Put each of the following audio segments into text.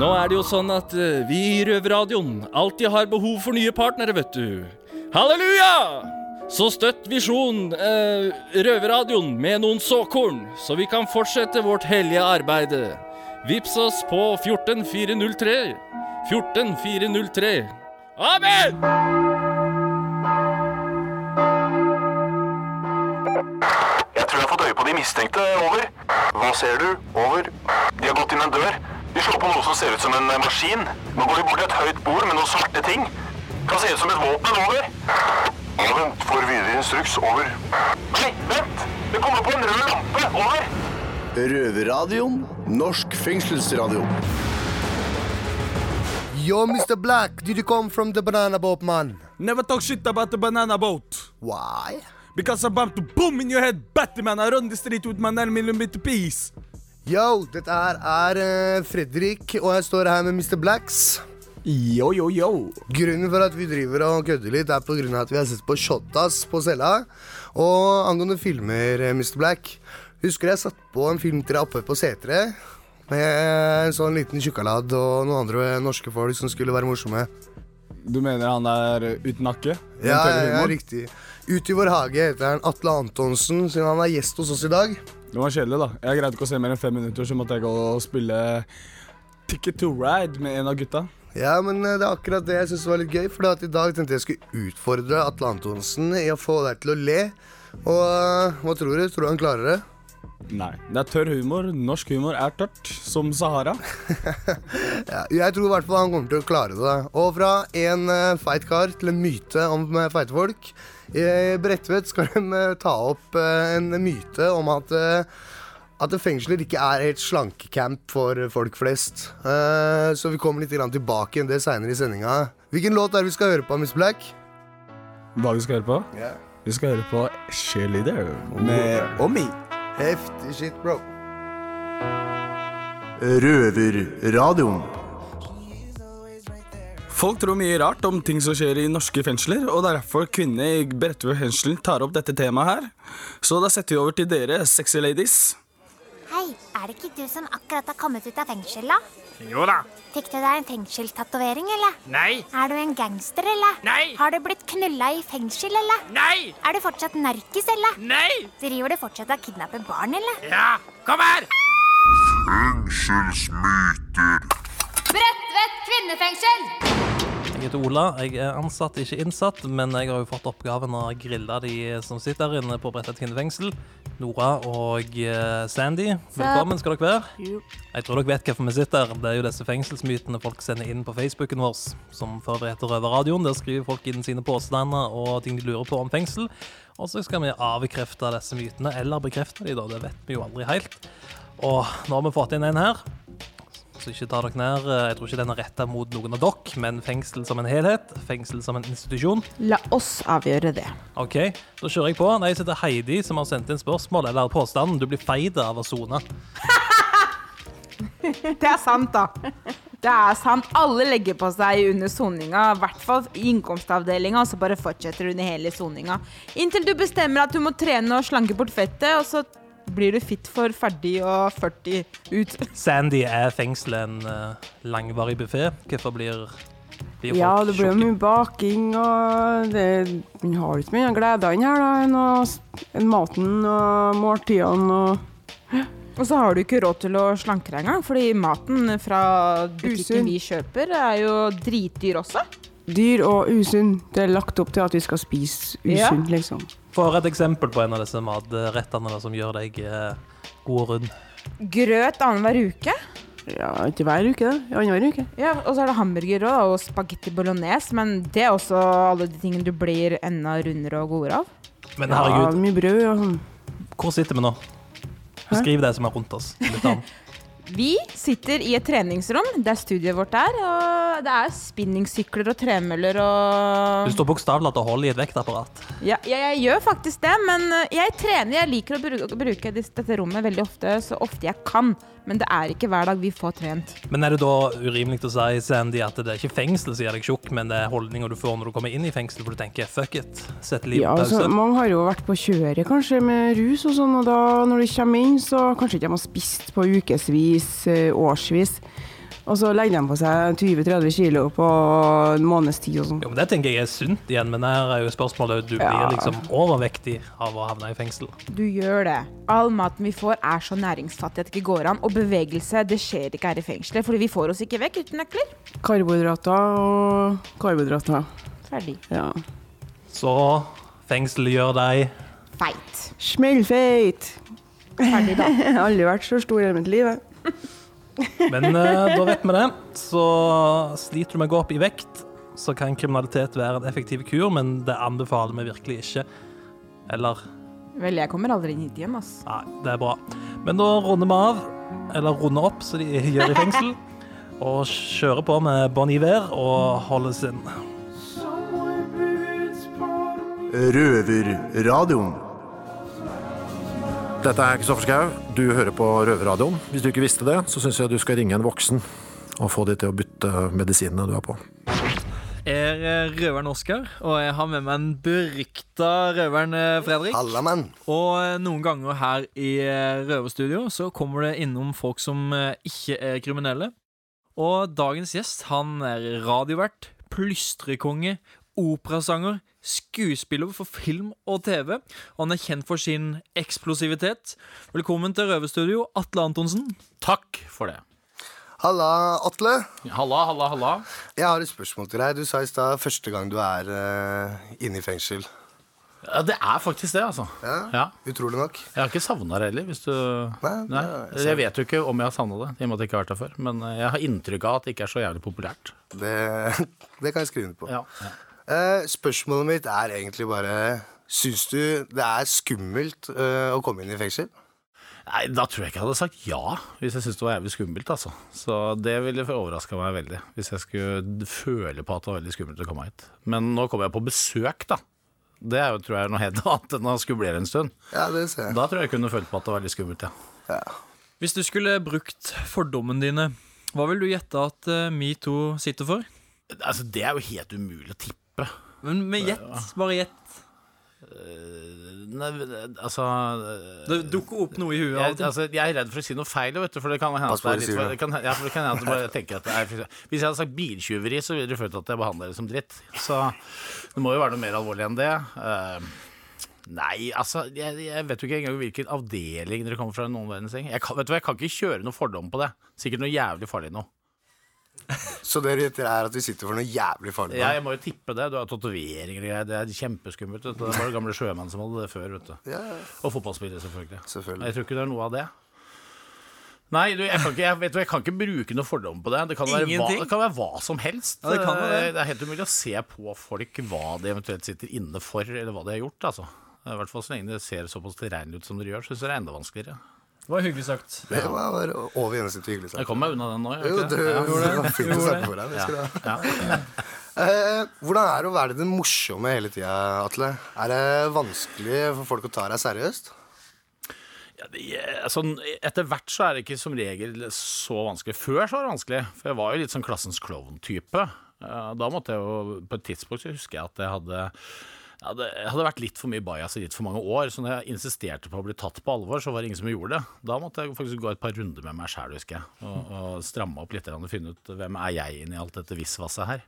Nå er det jo sånn at eh, vi i Røverradioen alltid har behov for nye partnere, vet du. Halleluja! Så støtt Visjon eh, Røverradioen med noen såkorn, så vi kan fortsette vårt hellige arbeide. Vips oss på 14403. 14403. Amen! Jeg tror jeg har fått øye på de mistenkte. Over. Hva ser du? Over. De har gått inn en dør. De slår på noe som ser ut som en eh, maskin. Nå går de bort til et høyt bord med noen svarte ting. Kan se ut som et våpen. Over. Ja, vent. Får videre instruks. Over. Nei, vent! Det kommer på en rød lampe. Over. Røverradioen. Norsk fengselsradio. Yo, Mr. Black, did you come from the banana boat, man? Never talk shit about the banana boat. Why? Because I'm about to boom in your head, Batman. I run the street with my 9 millimeter piece. Yo, dette her er eh, Fredrik, og jeg står her med Mr. Blacks. Yo, yo, yo. Grunnen for at vi driver og kødder litt, er på grunn av at vi har sett på Shotas på cella. Og angående filmer, eh, Mr. Black. Husker jeg satt på en film til deg oppe på Setre. Med en sånn liten tjukkalad og noen andre norske folk som skulle være morsomme. Du mener han er uten nakke? Ja, ja, ja, riktig. Ute i vår hage heter han Atle Antonsen, siden han er gjest hos oss i dag. Det var kjedelig, da. Jeg greide ikke å se mer enn fem minutter, så måtte jeg gå og spille Ticket to Ride med en av gutta. Ja, men eh, det er akkurat det jeg syns var litt gøy. For i dag tenkte jeg skulle utfordre Atle Antonsen i å få deg til å le. Og eh, hva tror du? Tror du han klarer det? Nei. Det er tørr humor. Norsk humor er tørt, som Sahara. Ja, jeg tror i hvert fall han kommer til å klare det. Og fra en eh, feit kar til en myte om feite folk. I Bredtvet skal de eh, ta opp eh, en myte om at eh, at fengsler ikke er helt slankecamp for folk flest. Eh, så vi kommer litt tilbake igjen det seinere i sendinga. Hvilken låt er det vi skal høre på, Miss Black? Hva vi skal høre på? Vi skal høre på Cheerleader med Omi. Heftig shit, bro. Røverradioen. Folk tror mye rart om ting som skjer i norske fengsler, og det er derfor kvinnene i Bredtvet fengsel tar opp dette temaet her. Så da setter vi over til dere, sexy ladies. Hei, er det ikke du som akkurat har kommet ut av fengsel, da? Jo da. Fikk du deg en fengselstatovering, eller? Nei. Er du en gangster, eller? Nei. Har du blitt knulla i fengsel, eller? Nei. Er du fortsatt narkis, eller? Nei. Driver du fortsatt og kidnapper barn, eller? Ja, kom her. Bredtvet kvinnefengsel! Jeg heter Ola. Jeg er ansatt, ikke innsatt, men jeg har jo fått oppgaven å grille de som sitter her inne på Bredtvet kvinnefengsel. Nora og eh, Sandy, velkommen skal dere være. Jeg tror dere vet hvorfor vi sitter her. Det er jo disse fengselsmytene folk sender inn på Facebooken vår, som for øvrig heter Røverradioen. Der skriver folk inn sine påstander og ting de lurer på om fengsel. Og så skal vi avkrefte disse mytene, eller bekrefte de, da. Det vet vi jo aldri helt. Og nå har vi fått inn en her. Så ikke ta dere ned. Jeg tror ikke den er retta mot noen av dere, men fengsel som en helhet. Fengsel som en institusjon. La oss avgjøre det. OK, da kjører jeg på. Nei, så det er Heidi, som har sendt inn spørsmål, eller påstanden. Du blir feid av å sone. Det er sant, da. Det er sant. Alle legger på seg under soninga, i hvert fall i innkomstavdelinga, og så bare fortsetter du under hele soninga. Inntil du bestemmer at du må trene og slanke bort fettet, og så blir du fit for ferdig og 40 ut. Sandy, er fengselet en uh, langvarig buffé? Hvorfor blir, blir Ja, det blir jo mye baking, og det, man har ikke mye glede inn her, da, enn å enn maten og måltidene og Og så har du ikke råd til å slanke deg engang, fordi maten fra butikken vi kjøper, er jo dritdyr også. dyr og usunn. Det er lagt opp til at vi skal spise Ja. usunt, liksom. Høre et eksempel på en av disse matrettene da, som gjør deg eh, god og rund. Grøt annenhver uke. Ja, ikke hver uke, da. Annenhver uke. Ja, og så er det hamburger også, og spagetti bolognese, men det er også alle de tingene du blir enda rundere og godere av. Men herregud. Ja, mye brød og sånn. hvor sitter vi nå? Beskriv det som er rundt oss. Litt annet. Vi sitter i et treningsrom, der studiet vårt er, og det er spinningsykler og tremøller og Du står bokstavelig talt og holder i et vektapparat. ja, jeg, jeg gjør faktisk det, men uh, jeg trener. Jeg liker å bruke, bruke dette rommet veldig ofte, så ofte jeg kan. Men det er ikke hver dag vi får trent. Men er det da urimelig å si, Sandy, at det er ikke fengsel som gjør deg tjukk, men det er holdninger du får når du kommer inn i fengsel, for du tenker fuck it, sett livet Ja, på altså, pause? mange har jo vært på kjøret kanskje med rus og sånn, og da når de kommer inn, så kanskje ikke de har spist på ukevis, eh, årsvis. Og så legger de på seg 20-30 kilo på en måneds tid og sånn. Jo, men Det tenker jeg er sunt igjen, men her er jo spørsmålet du blir liksom overvektig av å havne i fengsel. Du gjør det. All maten vi får er så næringsfattig at det ikke går an. Og bevegelse det skjer ikke her i fengselet, fordi vi får oss ikke vekk uten nøkler. Karbohydrater og karbohydrater. Ferdig. Ja. Så fengsel gjør deg Feit. Smellfeit. Ferdig, da. Aldri vært så stor i mitt liv. jeg. Men eh, da vet vi det. Så sliter du med å gå opp i vekt, så kan kriminalitet være en effektiv kur, men det anbefaler vi virkelig ikke. Eller Vel, jeg kommer aldri hit igjen, ass. Nei, det er bra. Men da runder vi av, eller runder opp, som de gjør i fengsel, og kjører på med Bon Iver og holdes inn. Røverradioen. Dette er Kristoffer Schau. Du hører på Røverradioen. Hvis du ikke visste det, så syns jeg du skal ringe en voksen og få de til å bytte medisinene du er på. Jeg er eh, røveren Oskar, og jeg har med meg en berykta røveren eh, Fredrik. Halla, mann. Og eh, noen ganger her i Røverstudio så kommer det innom folk som ikke er kriminelle. Og dagens gjest, han er radiovert, plystrekonge, operasanger, skuespiller for film og TV. Og han er kjent for sin eksplosivitet. Velkommen til Røverstudio, Atle Antonsen. Takk for det. Halla, Atle. Halla, halla, halla. Jeg har et spørsmål til deg. Du sa i stad første gang du er uh, inne i fengsel. Ja, det er faktisk det, altså. Ja, Utrolig nok. Jeg har ikke savna det heller. Hvis du... Nei, Nei, Jeg vet jo ikke om jeg har savna det, i og med at jeg ikke har vært der før. Men eh, jeg har inntrykk av at det ikke er så jævlig populært. Det, det kan jeg skrive under på. Ja, ja. Eh, spørsmålet mitt er egentlig bare Syns du det er skummelt eh, å komme inn i fengsel? Nei, Da tror jeg ikke jeg hadde sagt ja, hvis jeg syntes det var jævlig skummelt. altså. Så det ville overraska meg veldig, hvis jeg skulle føle på at det var veldig skummelt å komme hit. Men nå kommer jeg på besøk, da. Det er jo, tror jeg er noe helt annet enn å skublere en stund. Ja, det ser jeg. Da tror jeg jeg kunne følt på at det var veldig skummelt, ja. Hvis du skulle brukt fordommene dine, hva vil du gjette at eh, metoo sitter for? Altså, Det er jo helt umulig å tippe. Men med gjett, bare gjett. Nei, altså Det dukker opp noe i huet jeg, altså, jeg er redd for å si noe feil, vet du, for det kan hende at det er litt for, kan, ja, for det kan hende at bare tenker at det er Hvis jeg hadde sagt biltyveri, så ville du følt at jeg behandler det som dritt. Så det må jo være noe mer alvorlig enn det. Uh, nei, altså jeg, jeg vet jo ikke engang hvilken avdeling dere kommer fra. Noen verdens ting. Jeg kan, vet du jeg kan ikke kjøre noe fordom på det. Sikkert noe jævlig farlig nå. Så det gjetter er at vi sitter for noe jævlig farlig? Ja, jeg må jo tippe det. Du har tatoveringer og greier. Det er kjempeskummelt. Det var det gamle sjømenn som hadde det før. vet du. Ja, Og fotballspillere, selvfølgelig. selvfølgelig. Jeg tror ikke det er noe av det. Nei, du, jeg, kan ikke, jeg, vet du, jeg kan ikke bruke noe fordom på det. Det kan, være hva, det kan være hva som helst. Ja, det kan være det. det er helt umulig å se på folk hva de eventuelt sitter inne for, eller hva de har gjort. altså. I hvert fall så lenge det ser såpass tilregnelig ut som dere gjør, så jeg det er enda vanskeligere. Det var hyggelig sagt. Det var over gjennomsnittet hyggelig Jeg kom meg unna den nå. Jeg, Jo, du det? Ja. det. Fint å snakke det. for deg. Det ha. Ja. Eh, hvordan er det å være den morsomme hele tida, Atle? Er det vanskelig for folk å ta deg seriøst? Ja, det, sånn, etter hvert så er det ikke som regel så vanskelig. Før så var det vanskelig, for jeg var jo litt sånn klassens klovn-type. Eh, Da måtte jeg jo, På et tidspunkt så husker jeg at jeg hadde ja, det hadde vært litt for mye bajas i litt for mange år, så når jeg insisterte på å bli tatt på alvor, så var det ingen som gjorde det. Da måtte jeg faktisk gå et par runder med meg sjæl, og, og stramme opp litt og finne ut hvem er jeg inni alt dette visvaset her.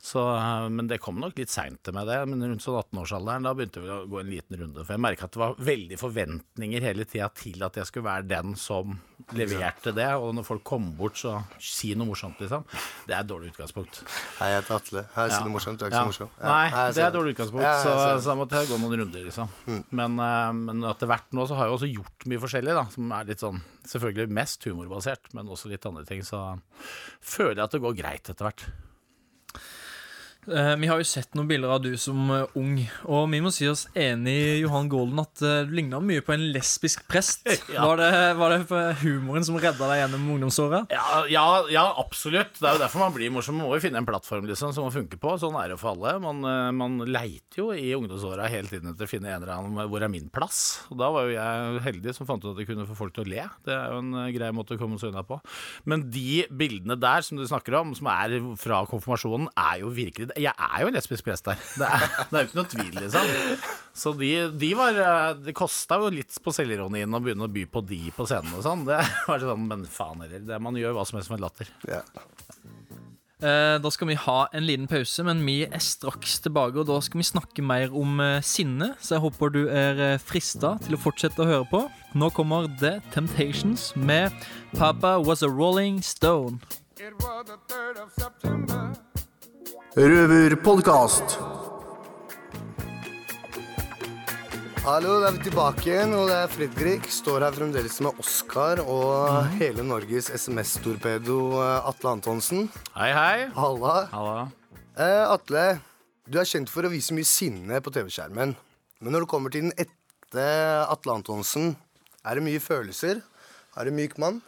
Så, eh, men det kom nok litt seint til meg, det. Men rundt sånn 18-årsalderen da begynte vi å gå en liten runde. For jeg merka at det var veldig forventninger hele tida til at jeg skulle være den som leverte det. Og når folk kom bort, så si noe morsomt, liksom. Det er et dårlig utgangspunkt. Hei, jeg heter Atle. Hei, si noe morsomt. Du er ikke så morsom. Ja, Nei, det er et dårlig utgangspunkt. Så, så da måtte jeg gå noen runder, liksom. Men, eh, men etter hvert nå så har jeg også gjort mye forskjellig, da. Som er litt sånn Selvfølgelig mest humorbasert, men også litt andre ting. Så føler jeg at det går greit etter hvert. Eh, vi har jo sett noen bilder av du som eh, ung, og vi må si oss enig, Johan Golden, at eh, du ligna mye på en lesbisk prest. Ja. Var, det, var det humoren som redda deg gjennom ungdomsåra? Ja, ja, ja, absolutt. Det er jo derfor man blir morsom. Man må jo finne en plattform liksom, som man funker på. Sånn er det for alle. Man, man leiter jo i ungdomsåra hele tiden etter å finne en eller annen hvor er min plass. Og da var jo jeg heldig som fant ut at jeg kunne få folk til å le. Det er jo en grei måte å komme seg unna på. Men de bildene der som du snakker om, som er fra konfirmasjonen, er jo virkelig jeg er jo en lesbisk prest der. Det er, det er jo ikke noe tvil, liksom. Så de, de var eh, Det kosta jo litt på selvironien å begynne å by på de på scenen og sånn. Det var sånn, Men faen heller. Man gjør hva som helst med latter. Eh, da skal vi ha en liten pause, men vi er straks tilbake. Og da skal vi snakke mer om eh, sinne, så jeg håper du er uh, frista til å fortsette å høre på. Nå kommer The Temptations med 'Papa Was A Rolling Stone'. Røverpodkast. Hallo, da er vi tilbake igjen, og det er Fredrik. Står her fremdeles med Oskar og hele Norges SMS-torpedo eh, Atle Antonsen. Hei, hei. Halla. Halla. Eh, Atle, du er kjent for å vise mye sinne på TV-skjermen. Men når det kommer til den ekte Atle Antonsen, er det mye følelser? Er du myk mann?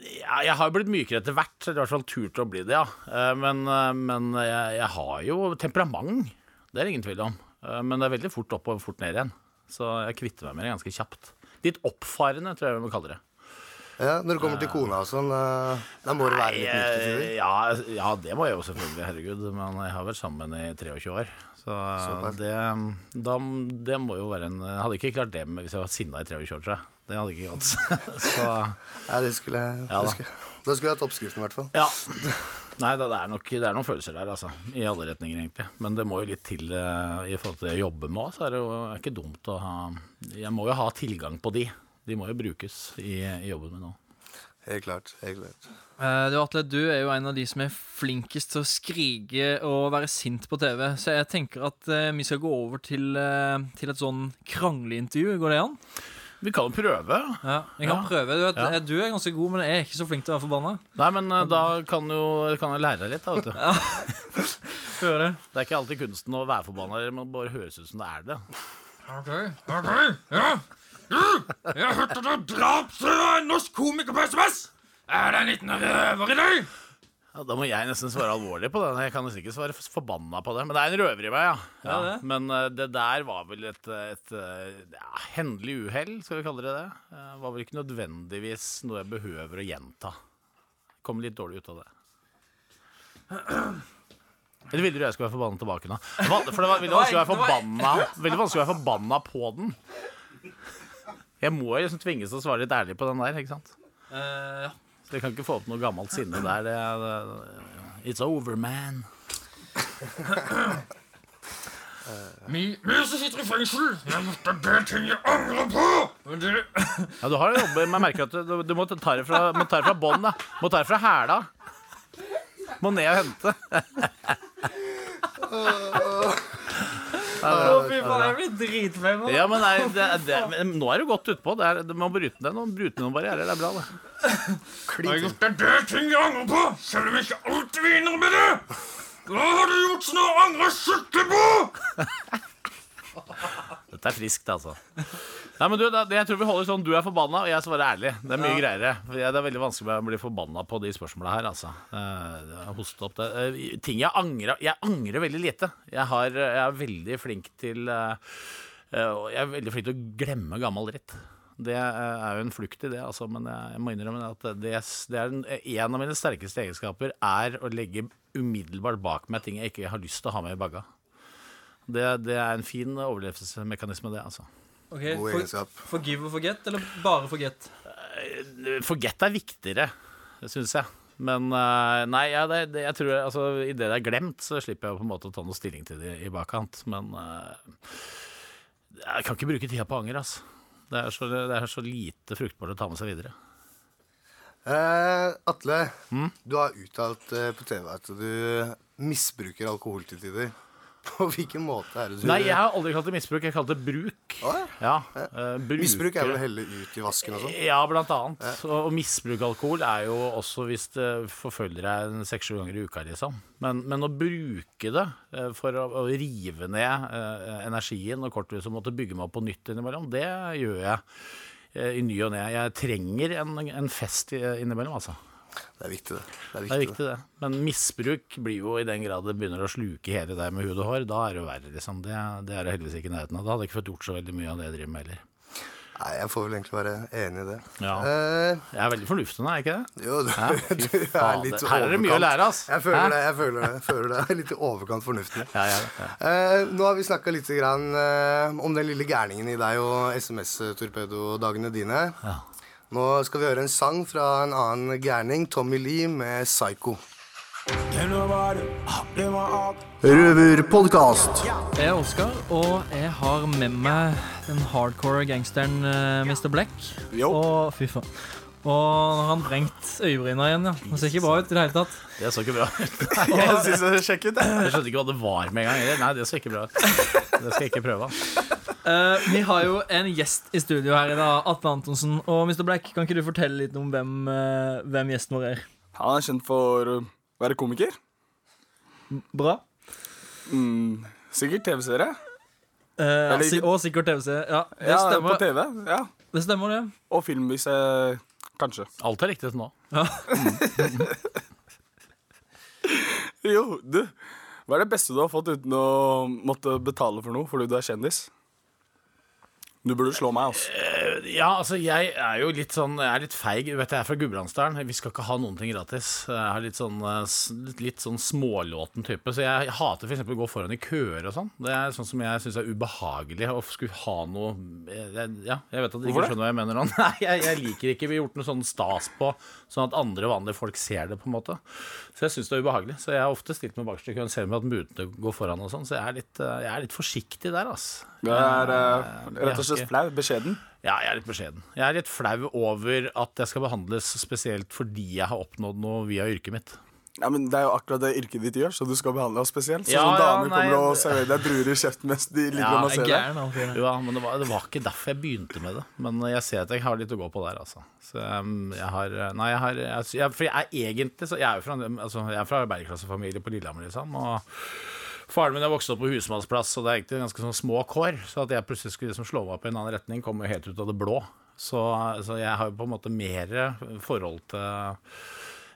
Ja, jeg har jo blitt mykere etter hvert, eller i hvert fall turt å bli det, ja. Eh, Men, eh, men jeg, jeg har jo temperament. Det er det ingen tvil om. Eh, Men det er veldig fort opp og fort ned igjen. Så jeg kvitter meg med det ganske kjapt. Litt oppfarende, tror jeg vi må kalle det. Ja, Når det kommer til kona og sånn, da må det være litt. Eh, Ja, ja, det må jeg jo selvfølgelig, herregud. Men jeg har vært sammen i 23 år. Så det, da, det må jo være en Jeg hadde ikke klart det hvis jeg var sinna i 23 år, tror jeg. Det hadde ikke gått. Så Ja, det skulle jeg Ja, da. skulle- Da skulle jeg hatt oppskriften, i hvert fall. Ja. Nei, det er nok det er noen følelser der, altså. I alle retninger, egentlig. Men det må jo litt til eh, i forhold til det jeg jobber med òg, så er det jo er ikke dumt å ha Jeg må jo ha tilgang på de. De må jo brukes i, i jobben min nå. Helt klart. helt klart. Uh, du, Atle, du er jo en av de som er flinkest til å skrike og være sint på TV. Så jeg tenker at uh, vi skal gå over til, uh, til et sånn krangleintervju. Går det an? Vi kan jo prøve. Ja, jeg kan Ja. prøve. Du, vet, Ja. Du er ganske god, men jeg er ikke så flink til å være forbanna. Nei, men uh, da kan jo kan jeg lære deg litt, da, vet du. Det. Det er ikke alltid kunsten å være forbanna, det bare høres ut som det er det. OK, OK, ja. Jeg hørte du drapstrua en norsk komiker på SMS! Er det en liten røver i deg? Ja, da må jeg nesten svare alvorlig på det. Jeg kan nesten ikke svare forbanna på det. Men det er en røver i meg, ja. Ja, det. Men uh, det der var vel et, et eh, ja, hendelig uhell, skal vi kalle det det. Uh, var vel ikke nødvendigvis noe jeg behøver å gjenta. Kom litt dårlig ut av det. Eller ville du jeg skulle være forbanna tilbake nå? For det var veldig vanskelig å være forbanna Veldig vanskelig å være forbanna på den. Jeg må jo liksom tvinges til å svare litt ærlig på den der, ikke sant? Uh, ja. Så jeg kan ikke få opp noe gammelt sinne der. Det, er- det, it's over, man. Min som sitter i fengsel, jeg måtte be ting jeg angrer på. Ja, du har en jobb, men jeg merker at du, du må ta det fra, må ta det fra bånn. Må ta det fra hæla. Må ned og hente. Fy faen, jeg blir dritflau nå. Ja, men, nei, det, det, men nå er du godt utpå. Det er- Du må bryte ned noen, bryte noen barrierer. Det er bra, det. jeg har gjort en del ting jeg angrer på, selv om jeg ikke alltid vinner med det. Hva har du gjort som du angrer skikkelig på? Dette er friskt, altså. Nei, men du, da, Jeg tror vi holder sånn du er forbanna, og jeg svarer ærlig. Det er mye greiere. For jeg, det er veldig vanskelig å bli forbanna på de spørsmåla her, altså. Uh, hoste opp det. Uh, ting jeg angrer Jeg angrer veldig lite. Jeg, har, jeg er veldig flink til uh, eh, Jeg er veldig flink til å glemme gammel dritt. Det eh, er jo en flukt i det, altså, men jeg, jeg må innrømme at det, det er en, en av mine sterkeste egenskaper er å legge umiddelbart bak meg ting jeg ikke har lyst til å ha med i bagga. Det, det er en fin overlevelsesmekanisme, det, altså. Ok, for, Forgive og forget, eller bare forget? Forget er viktigere, syns jeg. Men eh, nei, ja, det, det, jeg tror altså, i det er glemt, så slipper jeg på en måte å ta noe stilling til det i bakkant. Men eh, jeg kan ikke bruke tida på anger, altså. Det er, så, det er så lite fruktbart å ta med seg videre. Eh, Atle, du har uttalt eh, på TV at du misbruker alkohol til tider. På hvilken måte er det du Nei, jeg har aldri kalt det misbruk, jeg kalte kalt det bruk. Ja, eh, bruker- Misbruk er vel å helle ut i vasken og sånn? Ja, blant annet. Og, og misbruk av alkohol er jo også hvis det forfølger deg en seks-sju ganger i uka, liksom. Men, men å bruke det eh, for å, å rive ned eh, energien og korthuset og måtte bygge meg opp på nytt innimellom, det gjør jeg eh, i ny og ne. Jeg trenger en, en fest i- innimellom, altså. Det er viktig, det. Det er Det er viktig, det. Men misbruk blir jo i den grad det begynner å sluke hele deg med hud og hår. Da er det jo verre, liksom. Det, det er det heldigvis ikke i nærheten av. Da hadde jeg ikke fått gjort så veldig mye av det jeg driver med heller. Nei, Jeg får vel egentlig være enig i det. Ja. Eh, Jeg er veldig fornuftende, er jeg ikke det? jo, du, du er litt overkant. Her er det mye å lære, ass. Jeg føler Hæ? det. jeg føler det, jeg føler det. Litt i overkant fornuftig. Ja, ja, ja. Eh, nå har vi snakka litt grann, eh, om den lille gærningen i deg og SMS-torpedodagene dine. Nå skal vi høre en sang fra en annen gærning, Tommy Lee med 'Psycho'. Røverpodkast. Jeg er Oskar, og jeg har med meg den hardcore gangsteren eh, Mr. Black. Og fy faen. Og nå har han vrengt øyebryna igjen, ja. Det ser ikke bra ut i det hele tatt. Det så ikke bra ut. Jeg synes det ser kjekk ut, jeg. Jeg skjønte ikke hva det var med en gang. Nei, det så ikke bra ut. Det skal jeg ikke prøve. Eh, vi har jo en gjest i studio her i dag, Atle Antonsen. Og Mr. Black, kan ikke du fortelle litt om hvem, uh, hvem gjesten vår er? Han er kjent for å være komiker. Bra. Mm, sikkert TV-serie. Uh, si- og sikkert TV-serie. Ja, det Ja, stemmer. på TV. Ja. Det stemmer, det. Og film, hvis jeg Kanskje. Alt er riktig til nå. Ja. Jo, du. Hva er det beste du har fått uten å måtte betale for noe fordi du er kjendis? Du burde slå meg, altså. Eh, Ja, altså jeg er jo litt sånn Jeg er litt feig. Du vet, jeg er fra Gudbrandsdalen. Vi skal ikke ha noen ting gratis. Jeg er litt sånn, eh, litt, litt sånn smålåten type. Så jeg hater f.eks. å gå foran i køer og sånn. Det er sånn som jeg syns er ubehagelig å skulle ha noe jeg, Ja, jeg vet at dere ikke skjønner hva jeg mener. Nei, jeg, jeg liker ikke Vi har gjort noe sånn stas på, sånn at andre vanlige folk ser det, på en måte. Så jeg syns det er ubehagelig. Så jeg har ofte stilt meg bakerst i køen, selv om at mutene går foran og sånn. Så jeg er litt, eh, jeg er litt forsiktig der, altså. Det er eh, Jeg rett og slett flau. Beskjeden. ja, jeg er litt beskjeden. Jeg er litt flau over at jeg skal behandles spesielt fordi jeg har oppnådd noe via yrket mitt. Ja, men Det er jo akkurat det yrket ditt gjør, så du skal behandle oss spesielt. Sånn Ja, som ja, damer nei, kommer og serverer deg druer i kjeften mens de ligger Ja, og masserer deg. han. Ja, men det var, det var ikke derfor jeg begynte med det. Men jeg ser at jeg har litt å gå på der, altså. Så um, jeg har Nei, jeg har jeg, jeg, For jeg er egentlig så Jeg er jo fra, altså, jeg er fra arbeiderklassefamilie på Lillehammer, liksom. Og faren min har vokst opp på husmannsplass, og det er egentlig ganske sånn små kår. Så at jeg plutselig skulle liksom slå meg opp i en annen retning, kom jo helt ut av det blå. Så, så jeg har jo på en måte mer forhold til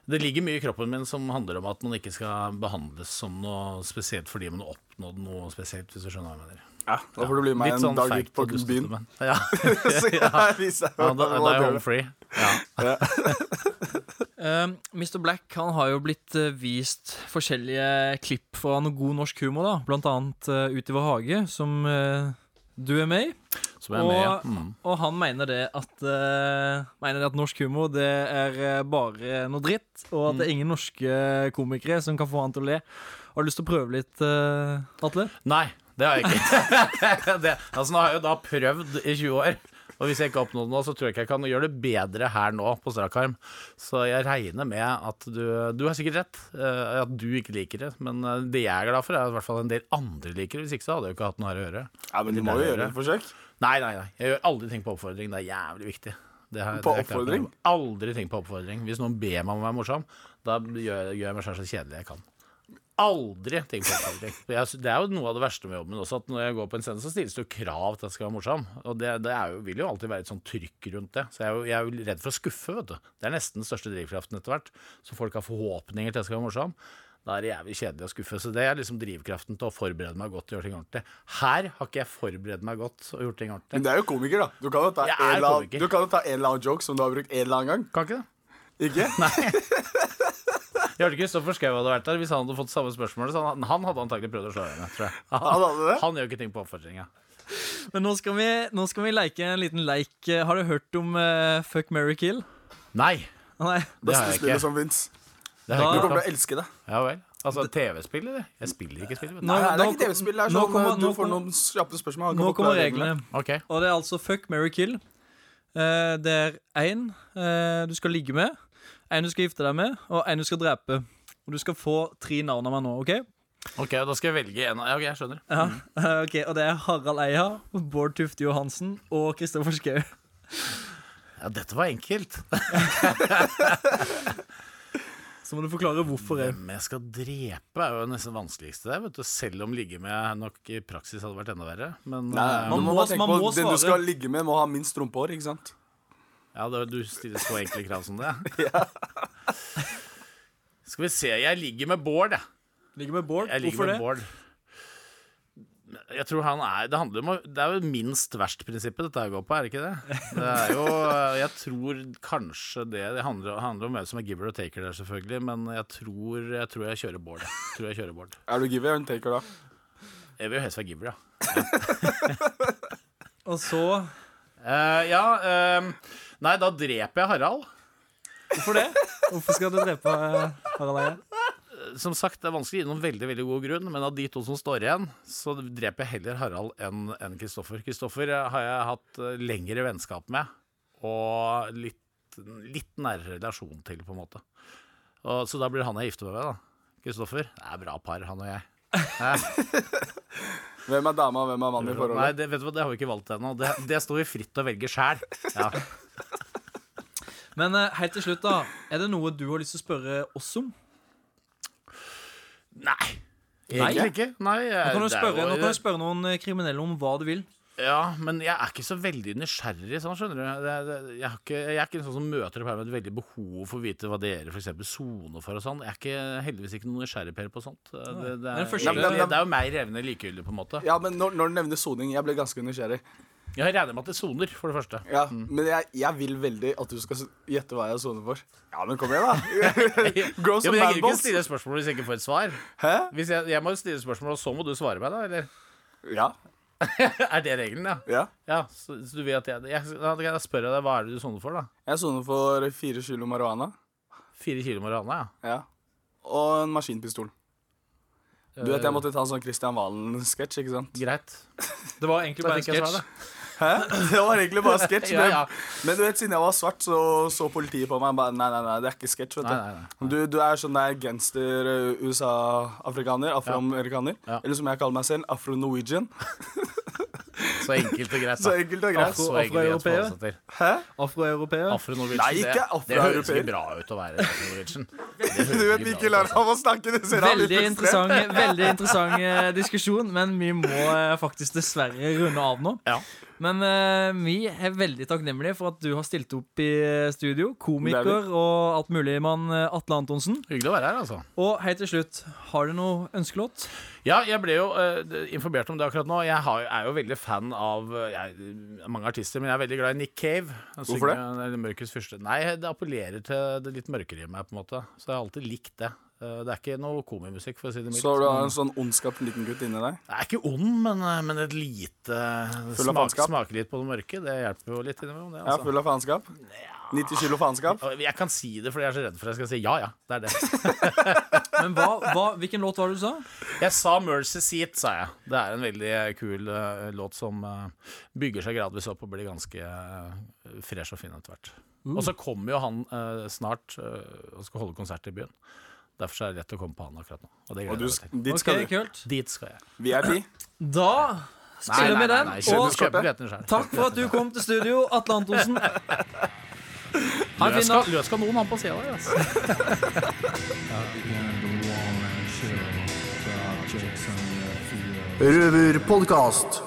det ligger mye i kroppen min som handler om at man ikke skal behandles som noe spesielt fordi man har oppnådd noe spesielt, hvis du skjønner hva jeg mener. Ja, Da får du bli med en sånn dag ut på og byen. Ja. Så jeg Ja. viser deg Ja, da, da er jeg home free. Ja. Eh, Mr. Black han har jo blitt eh, vist forskjellige klipp fra noe god norsk humor, da. Blant annet uh, Ut i vår hage, som uh, du er med i. Som er med i, ja. og, Mm. og han mener det at uh, Mener det at norsk humor det er eh, bare noe dritt, og at det Mm. er ingen norske komikere som kan få han til å le. Har du lyst til å prøve litt, uh, Atle? Nei, det har jeg ikke. det, altså, nå har jeg jo da prøvd i 20 år. Og hvis jeg ikke har oppnådd noe, så tror jeg ikke jeg kan gjøre det bedre her nå på strak arm. Så jeg regner med at du Du har sikkert rett, eh, at du ikke liker det. Men eh, det jeg er glad for, er at i hvert fall en del andre liker det. Hvis ikke så hadde jeg jo ikke hatt noe her å gjøre. Ja, men du må jo gjøre et forsøk. Nei, nei, nei. Jeg gjør aldri ting på oppfordring. Det er jævlig viktig. Det har- På oppfordring? Aldri ting på oppfordring. Hvis noen ber meg om å være morsom, da gjør, gjør jeg meg selv så kjedelig jeg kan. Aldri ting på oppfordring. Det er jo noe av det verste med jobben også, at når jeg går på en scene, så stilles det jo krav til at jeg skal være morsom. Og det, det er jo, vil jo alltid være et sånt trykk rundt det. Så jeg er, jo, jeg er jo redd for å skuffe, vet du. Det er nesten den største drivkraften etter hvert. Så folk har forhåpninger til at jeg skal være morsom. Da er det jævlig kjedelig å skuffe. Så det er liksom drivkraften til å forberede meg godt og gjøre ting ordentlig. Her har ikke jeg forberedt meg godt og gjort ting ordentlig. Men det er jo komiker, da. Du kan jo ta, en er eller, annen, du kan jo ta en eller annen joke som du har brukt en eller annen gang. Kan ikke det? Ikke? Jeg hørte Kristoffer Schou hadde vært der. Hvis han hadde fått samme spørsmål, så han, han hadde antagelig prøvd å slå henne. Tror jeg. Han, Han hadde det? han gjør ikke ting på oppfordring. Men nå skal, vi, nå skal vi leke en liten leik. Eh, Har du hørt om uh, Fuck, marry, kill? Nei, Nei. det har jeg ikke. som fins. Det har jeg Du kommer til å elske det. Ja vel. Altså TV-spill, eller? Jeg spiller ikke spill. Nå- Nei, det er ikke TV-spill. Det er sånn kommer- du nå får noen kjappe spørsmål. Nå kommer reglene. Okay. Og det er altså fuck, marry, kill. Uh, det er én uh, du skal ligge med, en du skal gifte deg med, og en du skal drepe. Og du skal få tre navn av meg nå, OK? ok, da skal jeg velge en av Ja, ok, jeg skjønner. Ja, ok, Og det er Harald Eia, Bård Tufte Johansen og Kristoffer Schou. Ja, dette var enkelt. Så må du forklare hvorfor. jeg Hvem jeg skal drepe, er jo nesten det vanskeligste der. Vet du. Selv om ligge med nok i praksis hadde vært enda verre. Men Nei, eh, man, må må- man må svare. Den du skal ligge med, må ha minst rumpehår, ikke sant? Ja, det, du stiller så enkle krav som det. Skal vi se. Jeg ligger med Bård, jeg. Ligger med Bård. Jeg ligger Hvorfor med det? Bård. Jeg tror han er Det, handler om, det er jo minst verst-prinsippet dette går på, er det ikke det? Det er jo Jeg tror kanskje det Det handler, handler om hvem som er giver og taker der, selvfølgelig, men jeg tror jeg, tror jeg kjører Bård. Jeg tror jeg kjører Bård. Er du giver eller taker, da? Jeg vil jo helst være giver, ja. Og så uh, Ja eh, Nei, da dreper jeg Harald. Hvorfor det? Hvorfor skal du drepe eh, Harald Eia? Som sagt, det er vanskelig å gi noen veldig veldig god grunn, men av de to som står igjen, så dreper jeg heller Harald enn enn Kristoffer. Kristoffer eh, har jeg hatt eh, lengre vennskap med, og litt, litt nærere relasjon til, på en måte. Og, så da blir han jeg gifter meg med, da. Kristoffer. Det er bra par, han og jeg. Hæ? Hvem er dama, og hvem er mannen i Nei, forholdet? det, vet du hva, det har vi ikke valgt ennå. Det, det står vi fritt til å velge sjæl. Ja. Men eh, helt til slutt, da. Er det noe du har lyst til å spørre oss om? Nei. Egentlig ikke. Nei, Nå kan du spørre, nå kan du spørre noen eh, kriminelle om hva du vil. Ja, men jeg er ikke så veldig nysgjerrig, sånn, skjønner du. Jeg, jeg, har ikke, jeg er ikke en sånn som møter opp her med et veldig behov for å vite hva dere eksempel soner for og sånn. Jeg er ikke, heldigvis ikke noen nysgjerrig Per på sånt. Det, det, er, det er, det er jo meg revne likegyldig, på en måte. Ja, men når, når du nevner soning, jeg ble ganske nysgjerrig. Jeg regner med at det soner, for det første. Ja, Men jeg, jeg vil veldig at du skal gjette hva jeg soner for. Ja, men kom igjen, da. Grow Ja, men jeg gidder ikke stille spørsmål hvis jeg ikke får et svar. Hæ? Hvis jeg, jeg må stille spørsmål, og så må du svare meg, da? Eller? Ja. er det regelen, ja? Ja. så, så du vet jeg, jeg, jeg spørre deg, hva er det du soner for, da? Jeg soner for fire kilo marihuana. Fire kilo marihuana, ja. Ja. Og en maskinpistol. Du vet, jeg måtte ta en sånn Christian Valen-sketsj, ikke sant? Greit. Det var egentlig bare en sketsj. Hæ? Det var egentlig bare sketsj. Ja, men, ja. men du vet, siden jeg var svart, så så politiet på meg og bare Nei, nei, nei, det er ikke sketsj, vet du. Du, du er sånn der gangster eh, USA-afrikaner, afroamerikaner. Eller som jeg kaller meg selv, afro-norwegian. Så enkelt og greit. da. Så enkelt og greit. Til. Hæ? Afroeuropeer? Afro-Norwegian. Nei, ikke det, det høres ikke bra ut å være afro-Norwegian. Du vet, ikke lar ham å snakke. Det ser han litt Veldig interessant, veldig interessant eh, diskusjon, men vi må eh, faktisk dessverre runde av nå. Ja. Men uh, vi er veldig takknemlige for at du har stilt opp i eh, studio. Er Komiker og alt mulig mann eh, Atle Antonsen. Hyggelig å være her, altså. Og helt til slutt, har du noe ønskelåt? Ja, jeg ble jo uh, informert om det akkurat nå. Jeg har, er jo veldig fan av jeg, mange artister, men jeg er veldig glad i Nick Cave. Hvorfor det? Mørkets fyrste. Nei, det appellerer til det litt mørkere i meg, på en måte. Så jeg har alltid likt det. Eh, Det er ikke noe komimusikk, for å si det mildt. Så du har men- en sånn ondskap liten gutt inni deg? Jeg er ikke ond, men, eh, men et lite Full av smak. Smaker litt på det mørke. Det hjelper jo litt innimellom. Det, Ja, altså. full av faenskap? 90 kilo faenskap? Jeg kan si det fordi jeg er så redd for at jeg skal si ja, ja. Det er det. Men hva, hva, hvilken låt var det du sa? Jeg sa Mercy Seat, sa jeg. Det er en veldig kul uh, låt som uh, bygger seg gradvis opp og blir ganske uh, fresh og fin etter hvert. Mm. Og så kommer jo han eh, snart eh, og skal holde konsert i byen. Derfor er det lett å komme på han akkurat nå. Og det Og gleder du jeg sk- meg til. dit skal Ok, du. kult. Dit skal jeg. VIP? Da spiller vi den. Og takk for at du kom til studio, Atle Antonsen. Han en Løs fin skal, dag. løs skal noen han på sida der, altså. Røverpodkast.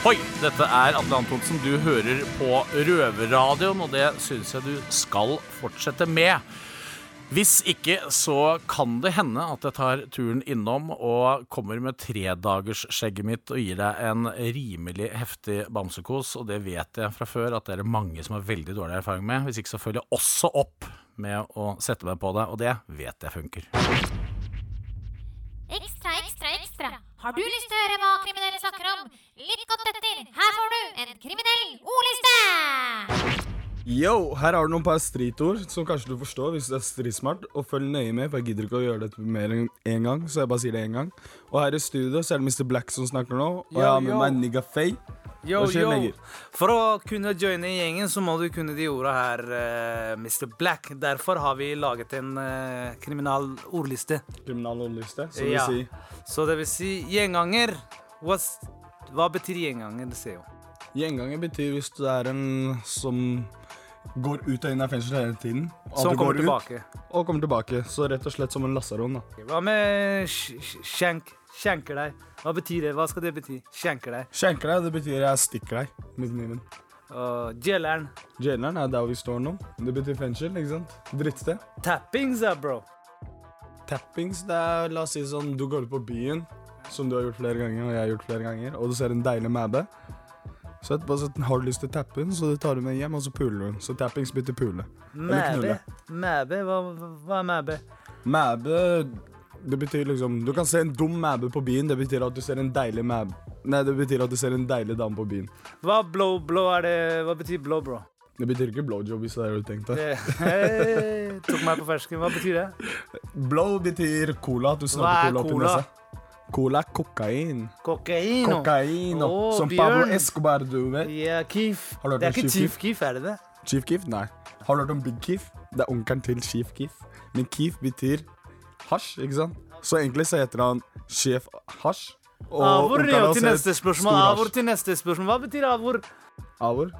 Hoi, dette er Atle Antonsen. Du hører på Røverradioen, og det syns jeg du skal fortsette med. Hvis ikke så kan det hende at jeg tar turen innom og kommer med tredagersskjegget mitt og gir deg en rimelig heftig bamsekos, og det vet jeg fra før at det er mange som har veldig dårlig erfaring med. Hvis ikke så følger jeg også opp med å sette meg på det, og det vet jeg funker. Ekstra, ekstra, ekstra. Har du lyst til å høre hva kriminelle snakker om? Lytt godt etter. Her får du en kriminell ordliste! Yo, her har du noen par stritord som kanskje du forstår hvis du er stritsmart. Og følg nøye med, for jeg gidder ikke å gjøre dette mer enn én gang. Så jeg bare sier det én gang. Og her i studio så er det Mr. Black som snakker nå. Og jeg har med meg Nigga Faye. Yo, yo. For å kunne joine gjengen, så må du kunne de orda her, uh, Mr. Black. Derfor har vi laget en uh, kriminal ordliste. Kriminal ordliste, som ja. vil si Så det vil si gjenganger. What's, hva betyr gjenganger? Jo. Gjenganger betyr hvis du er en som går ut og inn av fengsel hele tiden. Som kommer tilbake. ut. Og kommer tilbake. Så rett og slett som en lasaron. da. Hva med skjenk? Skjenker deg. Hva betyr det? Hva skal det bety? Skjenker deg. Skjenker deg, det betyr jeg stikker deg med kniven. Og jaileren. Jaileren er der vi står nå. Det betyr fengsel, ikke sant? Drittsted. Tappings, da, bro. tappings, det er la oss si sånn Du går ut på byen, som du har gjort flere ganger, og jeg har gjort flere ganger, og du ser en deilig mæbe. Så etterpå så har du lyst til å tappe den, så du tar du med hjem, og så puler du den. Så tappings bytter pule. Eller Mæbe? knulle. Mæbe? Hva, hva er mæbe? Mæbe Det betyr liksom Du kan se en dum mæbe på byen. Det betyr at du ser en deilig mæbe Nei, det betyr at du ser en deilig dame på byen. Hva blow, blow er det Hva betyr blow, bro? Det betyr ikke blowjob, hvis det er det du tenkte. Hey, tok meg på fersken. Hva betyr det? Blow betyr cola. At du Hva snakker er cola opp i nesa. Cola kokain. Kokaino. Kokaino. Å, som Bjørn. Pablo Escobar, du vet. Ja, Keef. Har du hørt Det er om ikke Chief Chief Keef, er det det? Chief Keef? Nei. Har du hørt om Big Keef? Det er onkelen til Chief Keef. Men Keef betyr hasj, ikke sant? Så egentlig så heter han Sjef Hasj. Og Avor onkelen hans til het neste spørsmål. Stor Avor til neste spørsmål. Hva betyr avor? Avor?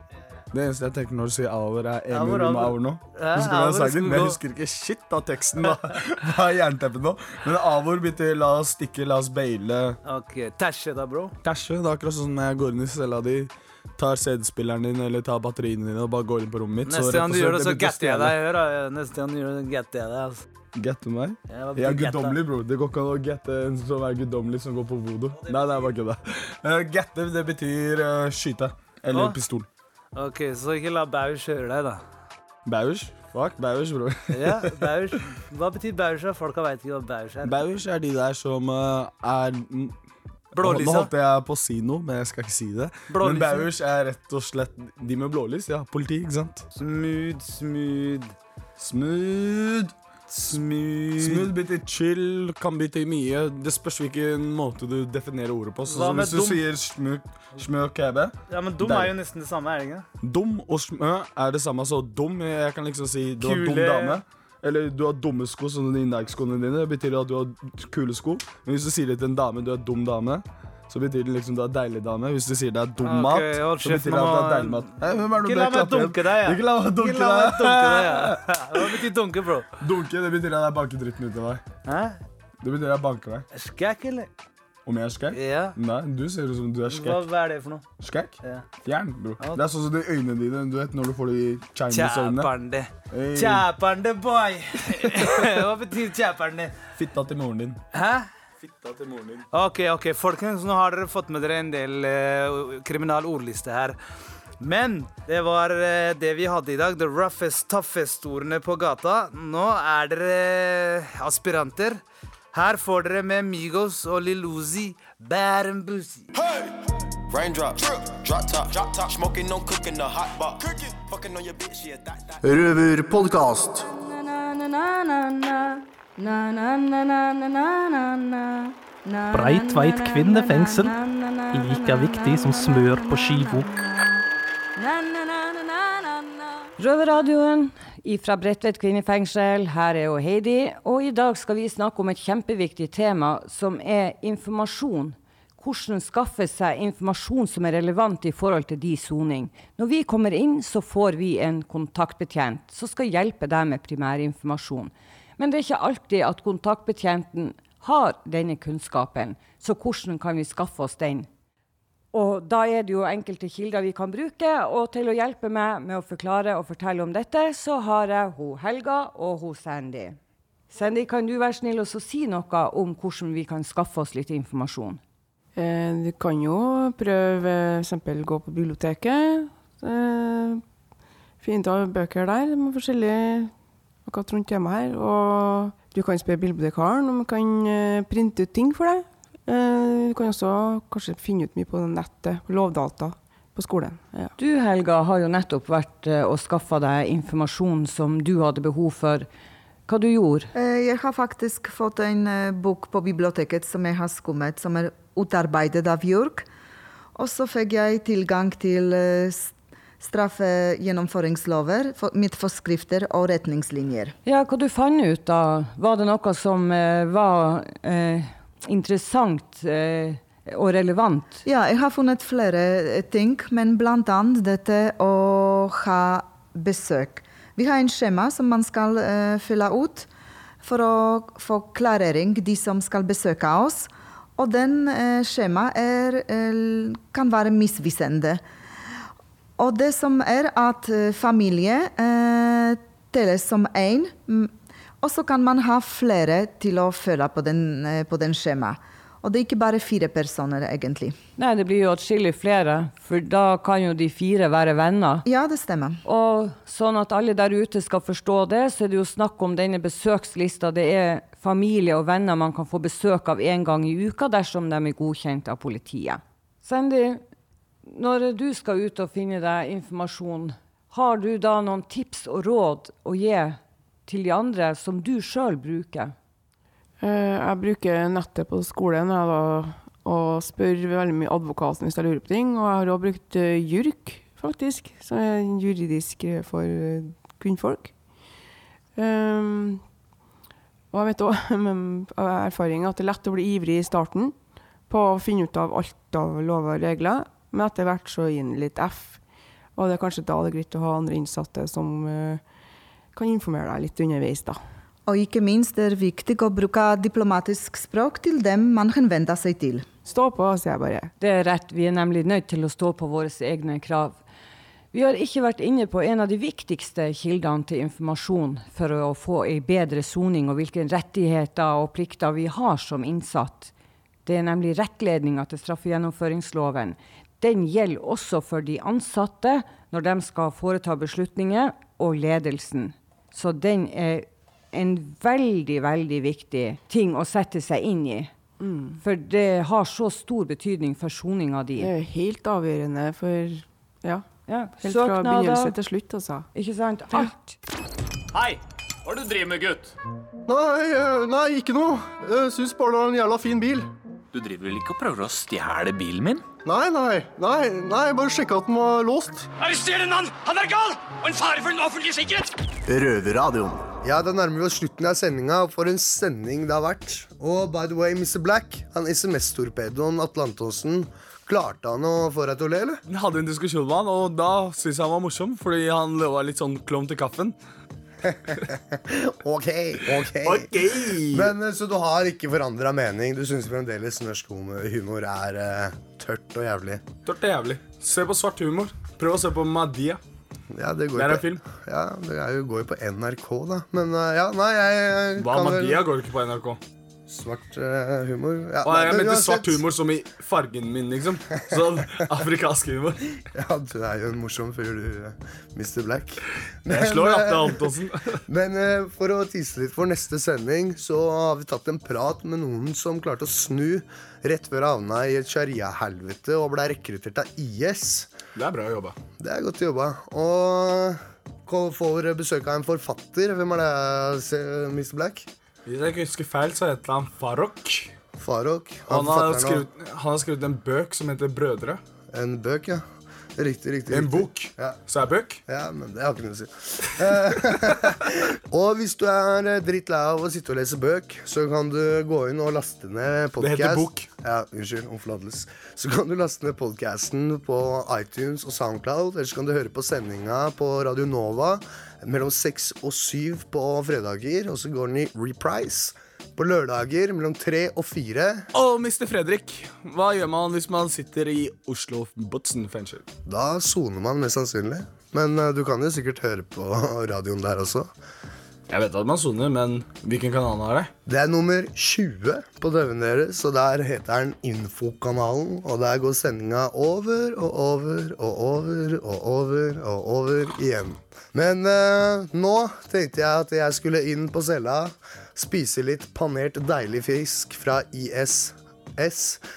Det eneste jeg tenker når du sier avor, er Emil Ruma avor. Nå. Husker du sangen? Men jeg husker ikke shit av teksten. da Hva er jernteppet nå? Men avor betyr la oss stikke, la oss baile. Ok, Tæsje da, bro. Tæsje. Det er akkurat sånn når jeg går inn i cella di, tar CD-spilleren din eller tar batteriene dine og bare går inn på rommet mitt. Neste gang du gjør det, så gatter jeg deg. Hør, da. Neste gang du gjør det, gatter jeg deg. Altså. Gette meg? Jeg er guddommelig, bro. Det går ikke an å gette en som er guddommelig, som går på voodoo. Nei, det er bare kødda. Gette, gatte, det betyr uh, skyte. Eller Å. pistol. Ok, så ikke la Bausch høre deg, da. Bausch? Fuck Bausch, bror. Ja, Bausch. Hva betyr Bausch? Folka veit ikke hva Bausch er. Bausch er de der som uh, er Blålysa. Nå holdt jeg på å si noe, men jeg skal ikke si det. Blålysa. Men Bausch er rett og slett de med blålys. Ja, politi, ikke sant? Smooth, smooth. Smooth. Smooth. Smooth betyr chill, kan bety mye. Det spørs hvilken måte du definerer ordet på. Så, hvis du dum? sier smø, smø kebe Ja, men dum er jo nesten det samme, er det ikke? Dum og smø er det samme. Så dum, jeg kan liksom si du har dum dame. Eller du har dumme sko, som de Nike-skoene dine. Det betyr at du har kule sko. Men hvis du sier det til en dame, du er dum dame, så betyr det liksom du er deilig dame. Hvis du sier det er dum mat, okay, så betyr det at det er deilig mat. Hey, hvem er du Ikke la meg dunke deg, ja. Ikke la meg dunke deg. ja. Hva betyr dunke, bro? Dunke, det betyr at jeg banker dritten ut av deg. Hæ? Det betyr at jeg banker deg. Skækk, eller? Om jeg er skækk? Ja. Nei, du ser ut som du er skækk. hva er det for noe? Skækk? Ja. Fjern, bro. Det er sånn som de øynene dine, du vet når du får de Chinese-øynene. Kjæperne. Hey. Boy! Hva betyr kjæperne? Fitta til moren din. Hæ? Fitta til moren din. Ok, ok, folkens, nå har dere fått med dere en del uh, kriminal ordliste her. Men det var uh, det vi hadde i dag. The roughest, toughest ordene på gata. Nå er dere aspiranter. Her får dere med Migos og Lil Uzi, Bad and Boozy. Raindrop, drop top, drop top, smoking, no cooking, the hot box. Cooking, fucking on your bitch, yeah, that, that. Røverpodkast. Breitveit kvinnefengsel. Like viktig som smør på skiva. Røverradioen fra Bredtvet kvinnefengsel. Her er jo Heidi. Og i dag skal vi snakke om et kjempeviktig tema, som er informasjon. Hvordan skaffe seg informasjon som er relevant i forhold til de soning. Når vi kommer inn, så får vi en kontaktbetjent som skal hjelpe deg med primærinformasjon. Men det er ikke alltid at kontaktbetjenten har denne kunnskapen. Så hvordan kan vi skaffe oss den? Og da er det jo enkelte kilder vi kan bruke, og til å hjelpe meg med å forklare og fortelle om dette, så har jeg hun Helga og hun Sandy. Sandy, kan du være snill og si noe om hvordan vi kan skaffe oss litt informasjon? Eh, du kan jo prøve f.eks. gå på biblioteket. Eh, Fint å ha bøker der med forskjellige akkurat rundt temaet her. Og du kan spørre bibliotekaren om han kan eh, printe ut ting for deg. Eh, du kan også kanskje finne ut mye på nettet, på lovdata på skolen. Ja. Du Helga har jo nettopp vært eh, og skaffa deg informasjon som du hadde behov for. Hva du gjorde? Eh, Jeg har faktisk fått en bok på biblioteket som jeg har skummet, som er utarbeidet av Jørg. Og så fikk jeg tilgang til straffegjennomføringslover, mitt forskrifter og retningslinjer. Ja, hva du fant ut da? Var det noe som eh, var eh, interessant eh, og relevant? Ja, jeg har funnet flere eh, ting, men annet dette å ha besøk. Vi har en skjema som man skal eh, fylle ut for å få klarering, de som skal besøke oss. Og den eh, skjema eh, kan være misvisende. Og det som er at eh, familie eh, telles som én, mm, Og så kan man ha flere til å følge på den, eh, på den skjemaet. Og det er ikke bare fire personer, egentlig. Nei, det blir jo atskillig flere, for da kan jo de fire være venner. Ja, det stemmer. Og sånn at alle der ute skal forstå det, så er det jo snakk om denne besøkslista. Det er familie og venner man kan få besøk av én gang i uka dersom de er godkjent av politiet. Sandy, når du skal ut og finne deg informasjon, har du da noen tips og råd å gi til de andre som du sjøl bruker? Eh, Jeg bruker nettet på skolen jeg, da, og spør veldig mye advokaten hvis jeg lurer på ting. Og jeg har også brukt eh, JURK, faktisk, som er juridisk for eh, kvinnfolk. Um, og jeg vet òg av erfaring at det er lett å bli ivrig i starten på å finne ut av alt av lover og regler, men etter hvert så gir den litt F. Og det er kanskje da det er greit å ha andre innsatte som eh, kan informere deg litt underveis, da. Og ikke minst er det viktig å bruke diplomatisk språk til dem man henvender seg til. Stå på, sier jeg bare. Det er rett, vi er nemlig nødt til å stå på våre egne krav. Vi har ikke vært inne på en av de viktigste kildene til informasjon for å få ei bedre soning, og hvilke rettigheter og plikter vi har som innsatt. Det er nemlig rettledninga til straffegjennomføringsloven. Den gjelder også for de ansatte når de skal foreta beslutninger, og ledelsen. Så den er en veldig, veldig viktig ting å sette seg inn i. Mm. For det har så stor betydning for soninga di. Det er helt avgjørende for Ja. Ja, Helt fra søknader. begynnelse til slutt, altså. Ikke sant? Alt. Hei! Hva er det du driver med, gutt? Nei, eh, nei, ikke noe. Jeg syns bare det er en jævla fin bil. Du driver vel ikke og prøver å stjele bilen min? Nei, nei, nei, nei, bare sjekka at den var låst. Arrester en mann! Han er gal! Og en fare for den offentlige sikkerhet! Røverradioen. Ja, da nærmer vi oss slutten av sendinga. For en sending det har vært. Og by the way, Mr. Black, han SMS-torpedoen Atle Antonsen, klarte han å få deg til å le, eller? Jeg hadde en diskusjon med han, og da syntes jeg han var morsom, fordi han lova litt sånn klovn til kaffen. OK, OK. Men eh, Så du har ikke forandra mening? Du syns fremdeles norsk humor er uh, tørt og jævlig? Tørt og jævlig. Se på svart humor. Prøv å se på Madia. Ja, det, går Det er en film. Ja, det går jo på NRK, da. Men uh, ja, nei, jeg, jeg Hva kan vel- Madia går ikke på NRK. Svart uh, humor. Ja, Å, jeg men mente svart humor som i fargen min, liksom. Sånn afrikansk humor. Ja, du er jo en morsom fyr, du, eh, Mr. Black. Jeg slår Atle Antonsen. Men uh, for å tise litt for neste sending, så har vi tatt en prat med noen som klarte å snu rett før han havna i et sharia-helvete og ble rekruttert av IS. Det er bra jobba. Det er godt jobba. Og får besøk av en forfatter. Hvem er det, Mr. Black? Hvis jeg ikke husker feil, så heter han Farok. Farok. Han har, skrevet, han har skrevet en bøk som heter Brødre. En bøk, ja. Riktig, riktig. En bok. Ja. Så er bøk. Ja, men det har ikke noe å si. Eh, og hvis du er eh, drittlei av å sitte og lese bøk, så kan du gå inn og laste ned podcast. Det heter bok. Ja, unnskyld. Omforlatelse. Så kan du laste ned podcasten på iTunes og Soundcloud. Eller så kan du høre på sendinga på Radio Nova mellom seks og syv på fredager. Og så går den i reprise på lørdager mellom tre og fire. Og Mr. Fredrik, hva gjør man hvis man sitter i Oslo Botsen fengsel? Da soner man mest sannsynlig. Men uh, du kan jo sikkert høre på radioen der også. Jeg vet at man soner, men hvilken kanal er det? Det er nummer 20 på TV-en deres, og der heter den Infokanalen. Og der går sendinga over og over og over og over og over igjen. Men eh, nå tenkte jeg at jeg skulle inn på cella, spise litt panert deilig fisk fra ISS.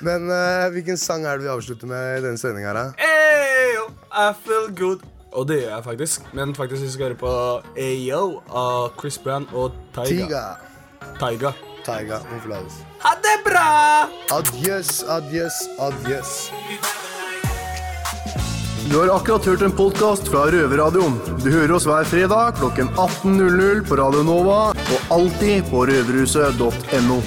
Men uh, hvilken sang er det vi avslutter med i denne sendinga? Hey, I feel good. Og det gjør jeg faktisk. Men faktisk vi skal høre på Ayo av Chris Brown og Taiga. Taiga. Taiga. Ha det bra! Adjøs, adjøs, adjøs. Du har akkurat hørt en podkast fra Røverradioen. Du hører oss hver fredag klokken 18.00 på Radio Nova og alltid på røverhuset.no.